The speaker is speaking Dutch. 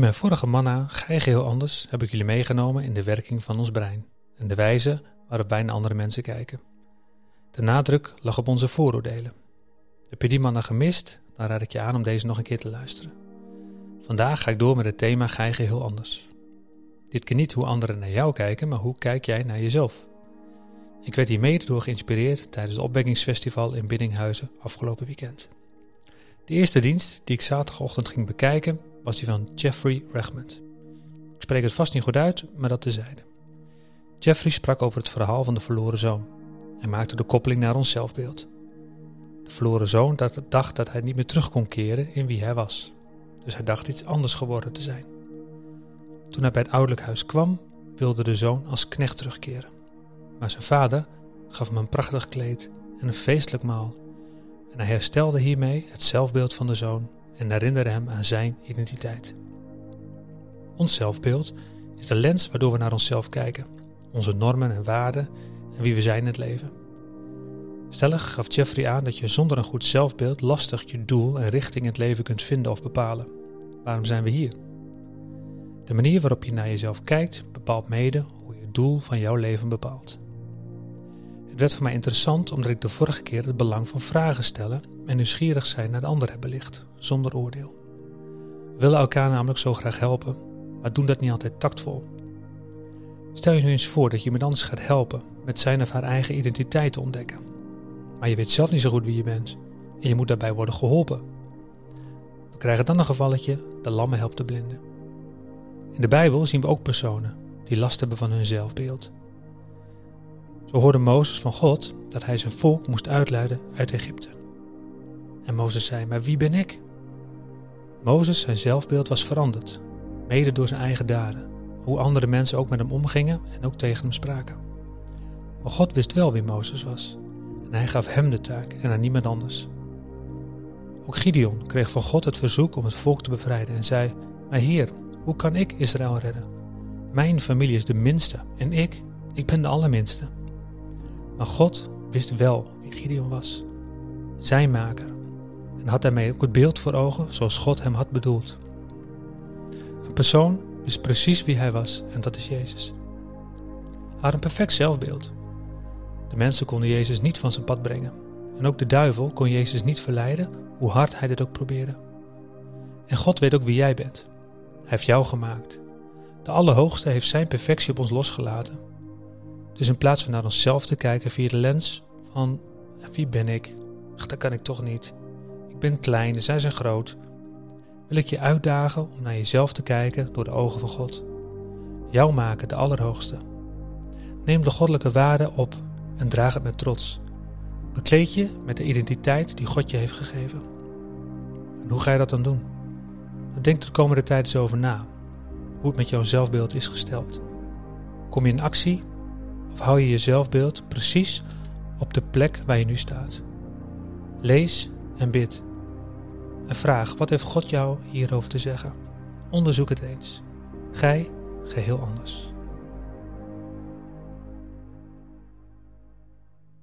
In mijn vorige manna, Gij geheel anders, heb ik jullie meegenomen in de werking van ons brein en de wijze waarop wij naar andere mensen kijken. De nadruk lag op onze vooroordelen. Heb je die manna gemist, dan raad ik je aan om deze nog een keer te luisteren. Vandaag ga ik door met het thema Gij geheel anders. Dit keer niet hoe anderen naar jou kijken, maar hoe kijk jij naar jezelf? Ik werd hier mede door geïnspireerd tijdens het opwekkingsfestival in Biddinghuizen afgelopen weekend. De eerste dienst die ik zaterdagochtend ging bekijken was die van Jeffrey Regment. Ik spreek het vast niet goed uit, maar dat tezijde. Jeffrey sprak over het verhaal van de verloren zoon. Hij maakte de koppeling naar ons zelfbeeld. De verloren zoon dacht dat hij niet meer terug kon keren in wie hij was. Dus hij dacht iets anders geworden te zijn. Toen hij bij het ouderlijk huis kwam, wilde de zoon als knecht terugkeren. Maar zijn vader gaf hem een prachtig kleed en een feestelijk maal. En hij herstelde hiermee het zelfbeeld van de zoon en herinnerde hem aan zijn identiteit. Ons zelfbeeld is de lens waardoor we naar onszelf kijken, onze normen en waarden en wie we zijn in het leven. Stellig gaf Jeffrey aan dat je zonder een goed zelfbeeld lastig je doel en richting in het leven kunt vinden of bepalen. Waarom zijn we hier? De manier waarop je naar jezelf kijkt bepaalt mede hoe je het doel van jouw leven bepaalt. Het werd voor mij interessant omdat ik de vorige keer het belang van vragen stellen en nieuwsgierig zijn naar de ander heb belicht, zonder oordeel. We willen elkaar namelijk zo graag helpen, maar doen dat niet altijd tactvol. Stel je nu eens voor dat je iemand anders gaat helpen met zijn of haar eigen identiteit te ontdekken. Maar je weet zelf niet zo goed wie je bent en je moet daarbij worden geholpen. We krijgen dan een gevalletje, de lammen helpt de blinden. In de Bijbel zien we ook personen die last hebben van hun zelfbeeld. Zo hoorde Mozes van God dat hij zijn volk moest uitleiden uit Egypte. En Mozes zei: Maar wie ben ik? Mozes, zijn zelfbeeld was veranderd, mede door zijn eigen daden, hoe andere mensen ook met hem omgingen en ook tegen hem spraken. Maar God wist wel wie Mozes was en hij gaf hem de taak en aan niemand anders. Ook Gideon kreeg van God het verzoek om het volk te bevrijden en zei: Maar Heer, hoe kan ik Israël redden? Mijn familie is de minste en ik, ik ben de allerminste. Maar God wist wel wie Gideon was, zijn maker, en had daarmee ook het beeld voor ogen zoals God hem had bedoeld. Een persoon wist precies wie hij was en dat is Jezus. Hij had een perfect zelfbeeld. De mensen konden Jezus niet van zijn pad brengen. En ook de duivel kon Jezus niet verleiden, hoe hard hij dit ook probeerde. En God weet ook wie jij bent. Hij heeft jou gemaakt. De Allerhoogste heeft zijn perfectie op ons losgelaten. Dus in plaats van naar onszelf te kijken via de lens van wie ben ik? Dat kan ik toch niet. Ben klein, de zij zijn groot. Wil ik je uitdagen om naar jezelf te kijken door de ogen van God. Jou maken de Allerhoogste. Neem de goddelijke waarde op en draag het met trots. Bekleed je met de identiteit die God je heeft gegeven. En hoe ga je dat dan doen? Denk de komende tijd eens over na. Hoe het met jouw zelfbeeld is gesteld. Kom je in actie of hou je je zelfbeeld precies op de plek waar je nu staat? Lees en bid. En vraag, wat heeft God jou hierover te zeggen? Onderzoek het eens. Gij geheel anders.